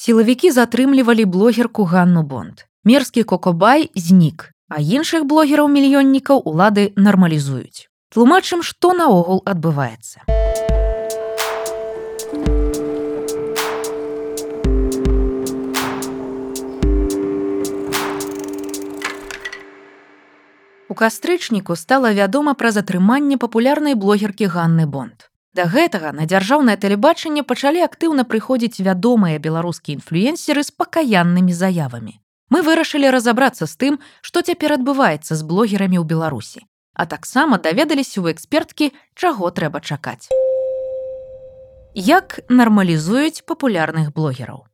Сілавікі затрымлівалі блогерку Ганну Бонд. Мерскі кокобай знік, а іншых блогераў мільённікаў улады нармалізуюць. Тлумачым, што наогул адбываецца. У кастрычніку стала вядома пра затрыманне папулярнай блогеркі Ганны Бонд. Да гэтага на дзяржаўнае тэлебачанне пачалі актыўна прыходзіць вядомыя беларускія інфлюенсеры з пакаяннымі заявамі. Мы вырашылі разабрацца з тым, што цяпер адбываецца з блогерамі ў Беларусі, а таксама даведаліся ў эксперткі, чаго трэба чакаць. Як нармалізуюць папулярных блогераў.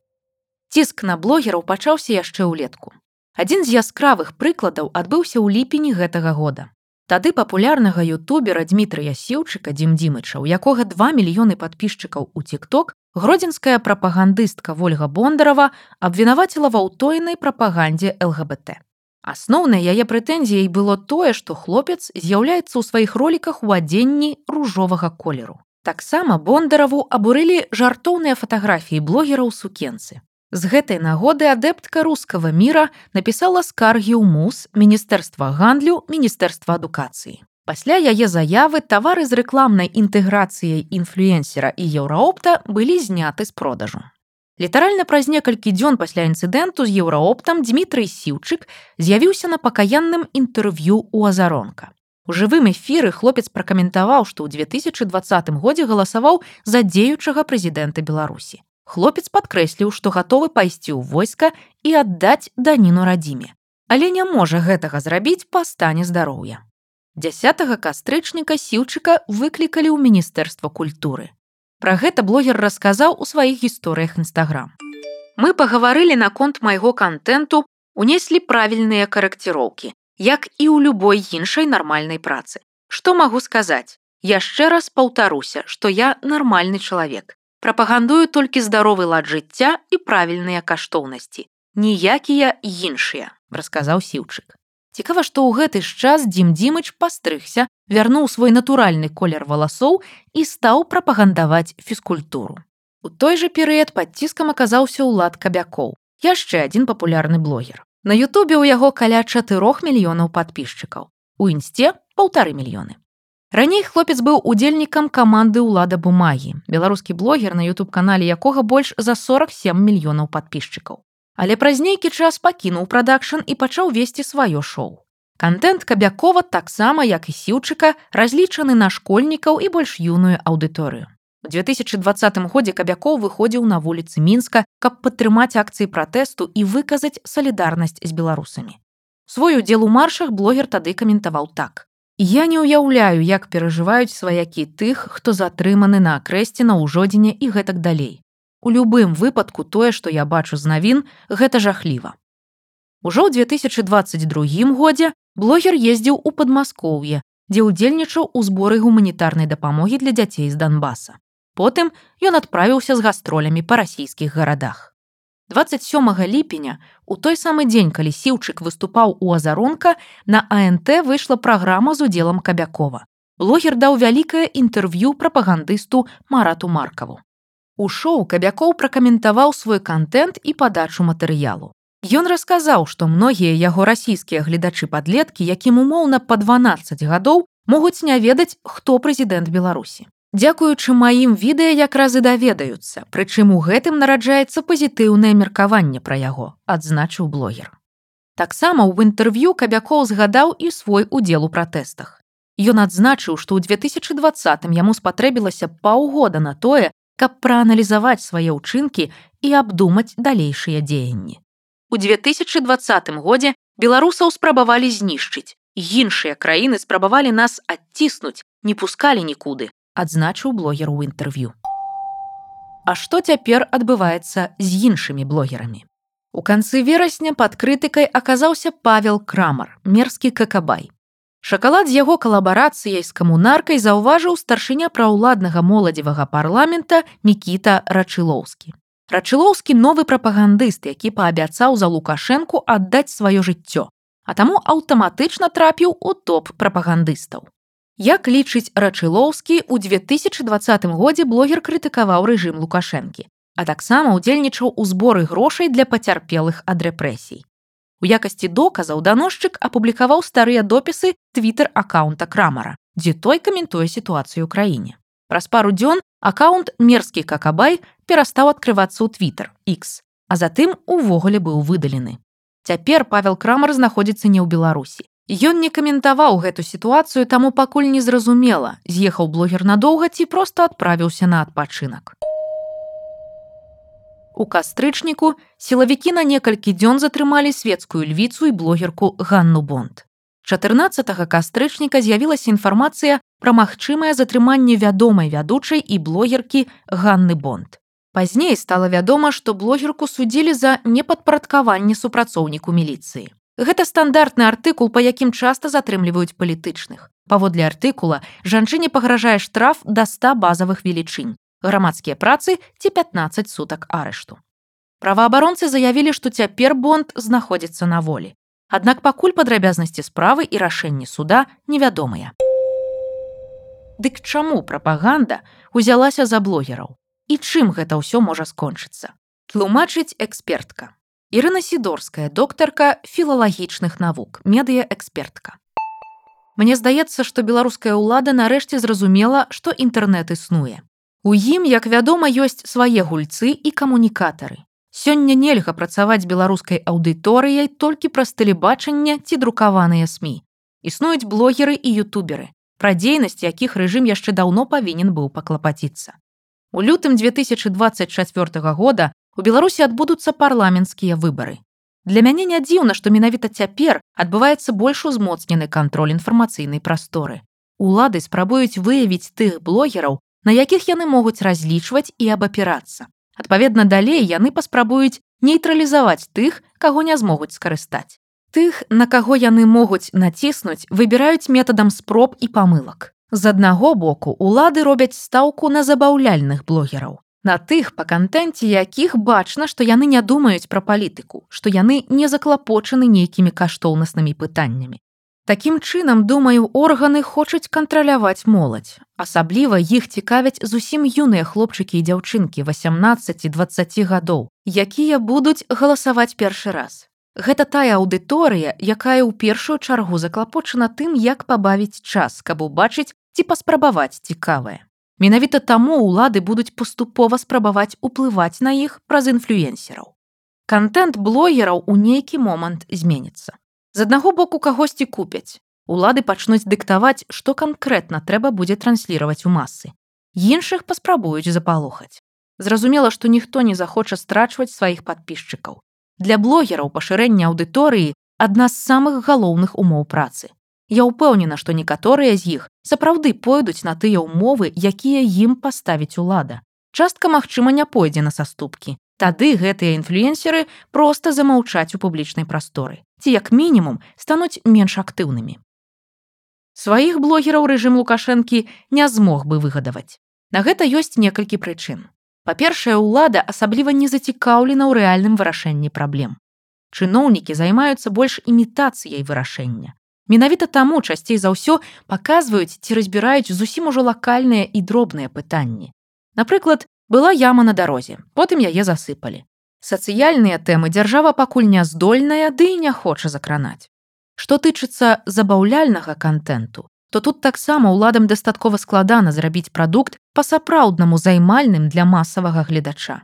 Ціск на блогераў пачаўся яшчэ ўлетку. Адзін з яскравых прыкладаў адбыўся ў ліпені гэтага года. Тады папулярнага ютубера Дмітрыя сеўчыка дзімдзімыча, у якога 2 мільёны падпісчыкаў у тикток, гродзенская прапагандыстка Вольга Бондарова абвінаваціла ва ўтойнай прапагандзе ЛГБТ. Асноўнай яе прэтэнзіяй было тое, што хлопец з'яўляецца ў сваіх роліках у адзенні ружовага колеру. Таксама Бондараву абурылі жартоўныя фатаграфіі блогера ў сукенцы. З гэтай нагоды адэптка рускага міра напісала скаргі ў мус міністэрства гандлю міністэрства адукацыі. Пасля яе заявы тавары з рэкламнай інтэграцыяй інфлюенсера і еўраопта былі зняты з продажу. Літаральна праз некалькі дзён пасля інцыдэнту з еўраоптам Дмітрый сіўчык з'явіўся на пакаянным інтэрв'ю ў азаронка. У жывым эфіры хлопец пракаментаваў, што ў 2020 годзе галасаваў за дзеючага прэзідэнта Беларусі. Хлопец падкрэсліў, што гатовы пайсці ў войска і аддаць даніну радзіме. Але не можа гэтага зрабіць па стане здароўя. 10 кастрычніка сіўчыка выклікалі ў міністэрства культуры. Пра гэта блогер расказаў у сваіх гісторыях нстаграм. Мы пагаварылі наконт майго контенту, унеслі правільныя карэкціроўкі, як і ў любой іншай нармальнай працы. Што магу сказаць? Яшчэ раз паўтаруся, што я нармальны чалавек прапагандую толькі здаровы лад жыцця і правільныя каштоўнасці. Ніякія іншыя расказаў сіўчык. Цікава што ў гэты ж час дзім дзімыч пастрыгся вярнуў свой натуральны колер валасоў і стаў прапагандаваць фізкультуру. У той жа перыяд пад ціскам аказаўся ўлад кабякоў яшчэ адзін папулярны блогер. На Ютубе ў яго каля чатырох мільёнаў падпісчыкаў у інсце полторы мільёны Раней хлопец быў удзельнікам каманды ўлада бумагі. Беларускі блогер на YouTube-канале якога больш за 47 мільёнаў падпісчыкаў. Але праз нейкі час пакінуў прадакшн і пачаў весці сваё шоу. Кантэнт кабякова таксама, як і сіўчыка, разлічаны на школьнікаў і больш юную аўдыторыю. У 2020 годзе кабякоў выходзіў на вуліцы мінска, каб падтрымаць акцыі пратэсту і выказаць салідарнасць з беларусамі. Свой удзел у маршах блогер тады каментаваў так. Я не ўяўляю, як перажываюць сваякі тых, хто затрыманы на акрэсце на ўжодзіне і гэтак далей. У любым выпадку тое, што я бачу з навін, гэта жахліва. Ужо ў 2022 годзе блогер ездзіў у падмаскоўе, дзе ўдзельнічаў у зборы гуманітарнай дапамогі для дзяцей з Донбаса. Потым ён адправіўся з гастролямі па расійскіх гарадах. 27 ліпеня у той самы дзень калі сіўчык выступаў у азаронка на ант выйшла праграма з удзелам кабякова. Блогер даў вялікае інтэрв'ю прапагандысту марату маркаву. У шоу кабякоў пракаментаваў свой контент і падачу матэрыялу. Ён расказаў што многія яго расійскія гледачы падлеткі якім умоўна па 12 гадоў могуць не ведаць хто прэзідэнт беларусі Дзякуючы маім відэа якраз і даведаюцца, прычым у гэтым нараджаецца пазітыўнае меркаванне пра яго, адзначыў блогер. Таксама ў інтэрв'ю кабякоў згадаў і свой удзел у пратэстах. Ён адзначыў, што ў 2020 яму спатрэбілася паўгода на тое, каб прааналізаваць свае ўчынкі і абдумаць далейшыя дзеянні. У 2020 годзе беларусаў спрабавалі знішчыць. Іншыя краіны спрабавалі нас адціснуць, не пускалі нікуды, адзначыў блогер у інтэрв'ю. А што цяпер адбываецца з іншымі блогерамі? У канцы верасня пад крытыкай аказаўся павел крамар, мерзкі какабай. Шакалад з яго калабарацыяй з камунаркай заўважыў старшыня праўладнага моладзевага парламента Мікіта Рачылоўскі. Рачылоўскі новы прапагандыст, які паабяцаў за лукашэнку аддаць сваё жыццё, а таму аўтаматычна трапіў у топ прапагандыстаў. Як лічыць рачылоўскі у 2020 годзе блогер крытыкаваў рэжым лукашэнкі. а таксама ўдзельнічаў у зборы грошай для пацярпелых ад рэпрэсій. У якасці доказаў даносчык апублікаваў старыя допісы твиттер аккаунта крамара, дзе той каментуе сітуацыю ў краіне. Праз пару дзён аккаунт мерзкі какабай перастаў адкрывацца ў твиттер X, а затым увогуле быў выдалены. Цяпер павел крамар знаходзіцца не ў беларусі. Ён не каментаваў гэту сітуацыю, таму пакуль не зразумела, з'ехаў блогер надоўга ці проста адправіўся на адпачынак. У кастрычніку сілавікі на некалькі дзён затрымалі светскую львіцу і блогерку Ганну Бонд. 14 кастрычніка з'явілася інфармацыя пра магчымае затрыманне вядомай вядучай і блогеркі Ганны Бонд. Пазней стала вядома, што блогерку судзілі за непадпарадкаванне супрацоўніку міліцыі. Гэта стандартны артыкул, па якім часта затрымліваюць палітычных. Паводле артыкула жанчыне пагражае штраф да 100 базавых велічынь грамадскія працы ці 15 сутак арышту. Праваабаронцы заявілі, што цяпер бонд знаходзіцца на волі. Аднак пакуль падрабязнасці справы і рашэнні суда невядомыя. Дык чаму прапаганда узялася за блогераў і чым гэта ўсё можа скончыцца? Тлумачыць экспертка. Ірына сідорская доктарка філалагічных навук, медыяэкспертка. Мне здаецца, што беларуская ўлада нарэшце зразумела, што інтэрнэт існуе. У ім, як вядома, ёсць свае гульцы і камунікатары. Сёння нельга працаваць беларускай аўдыторыяй толькі праз тэлебачанне ці друкаваныя СМ. Існуюць блогеры і ютуберы, пра дзейнасць якіх рэжым яшчэ даўно павінен быў паклапаціцца. У лютым 2024 года у Беларусі адбудуцца парламенцкія выбары. Для мяне не дзіўна, што менавіта цяпер адбываецца больш узмоцнены кантроль інфармацыйнай прасторы. Улады спрабуюць выявіць тых блогераў, на якіх яны могуць разлічваць і абапірацца. Адпаведна далей яны паспрабуюць нейтралізаваць тых, каго не змогуць скарыстаць. Тых, на каго яны могуць націснуць, выбіраюць метадам спроб і памылак. З аднаго боку улады робяць стаўку на забаўляльных блогераў. На тых па кантэнце якіх бачна, што яны не думаюць пра палітыку, што яны не заклапочаны нейкімі каштоўнаснымі пытаннямі. Такім чынам, думаю, органы хочуць кантраляваць моладзь. Асабліва іх цікавяць зусім юныя хлопчыкі і дзяўчынкі 18-20 гадоў, якія будуць галасаваць першы раз. Гэта тая аўдыторыя, якая ў першую чаргу заклапочана тым, як пабавіць час, каб убачыць ці паспрабаваць цікавае. Менавіта таму ўлады будуць паступова спрабаваць уплываць на іх праз інфлюенсераў. Кантэнт блогераў у нейкі момант зменіцца. З аднаго боку кагосьці купяць. Улады пачнуць дыктаваць, што канкрэтна трэба будзе трансліраваць у масы. Іншых паспрабуюць запалохаць. Зразумела, што ніхто не захоча страчваць сваіх падпісчыкаў. Для блогераў пашырэння аўдыторыі адна з самых галоўных умоў працы. Я ўпэўнена, што некаторыя з іх сапраўды пойдуць на тыя ўмовы, якія ім паставіць улада. Частка, магчыма, не пойдзе на саступкі, Тады гэтыя інфлюенсеры проста замаўчаць у публічнай прасторы, ці як мінімум стануць менш актыўнымі. Сваіх блогераў рэжым Лукашэнкі не змог бы выгадаваць. На гэта ёсць некалькі прычын. Па-першае, улада асабліва не зацікаўлена ў рэальным вырашэнні праблем. Чыноўнікі займаюцца больш імітацыяй вырашэння. Менавіта таму часцей за ўсё паказваюць ці разбіраюць зусім ужо лакальныя і дробныя пытанні. Напрыклад, Была яма на дарозе, потым яе засыпалі. Сацыяльныя тэмы дзяржава пакуль не здольная ды і не хоча закранаць. Што тычыцца забаўляльнага контенту, то тут таксама ўладам дастаткова складана зрабіць прадукт па-сапраўднаму займальным для масавага гледача.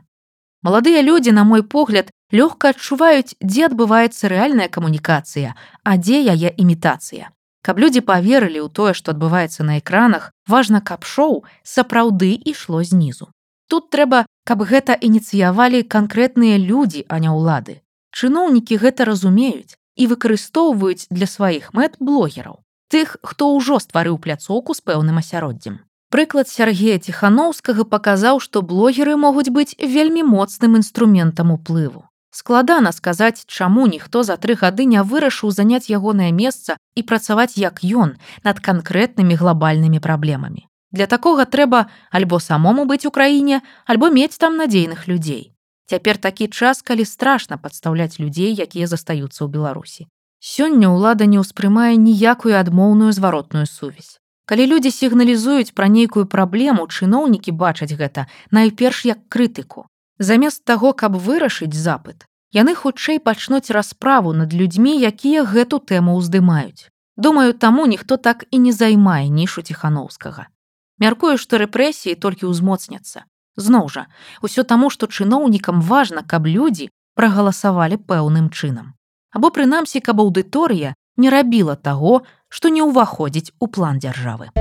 Маладыя людзі, на мой погляд, лёгка адчуваюць, дзе адбываецца рэальная камунікацыя, а дзе яе імітацыя. Каб людзі паверылі ў тое, што адбываецца на экранах, важна, каб шоу сапраўды ішло знізу. Тут трэба, каб гэта ініцыявалі канкрэтныя людзі, а не ўлады. Чыноўнікі гэта разумеюць і выкарыстоўваюць для сваіх мэт блогераў, тых, хто ўжо стварыў пляцоўку з пэўным асяроддзем. Прыклад Сергея Ціханаўскага паказаў, што блогеры могуць быць вельмі моцным інструментам уплыву. Складана сказаць, чаму ніхто за тры гады не вырашыў заняць ягонае месца і працаваць як ён над канкрэтнымі глобальнымі праблемамі. Для такога трэба альбо самому быць у краіне, альбо мець там надзейных людзей. Цяпер такі час, калі страшна падстаўляць людзей, якія застаюцца ў Беларусі. Сёння ўлада не ўспрымае ніякую адмоўную зваротную сувязь. Калі людзі сігналізуюць пра нейкую праблему, чыноўнікі бачаць гэта найперш як крытыку. Замест таго, каб вырашыць запыт, яны хутчэй пачнуць расправу над людзьмі, якія гэту тэму ўздымаюць. Думаю, таму ніхто так і не займае нішу ціханаўскага. Мяркую, што рэпрэсіі толькі ўзмоцняцца. Зноў жа, усё таму, што чыноўнікам важна, каб людзі прагаласавалі пэўным чынам. Або прынамсі, каб аўдыторыя не рабіла таго, што не ўваходзіць у план дзяржавы.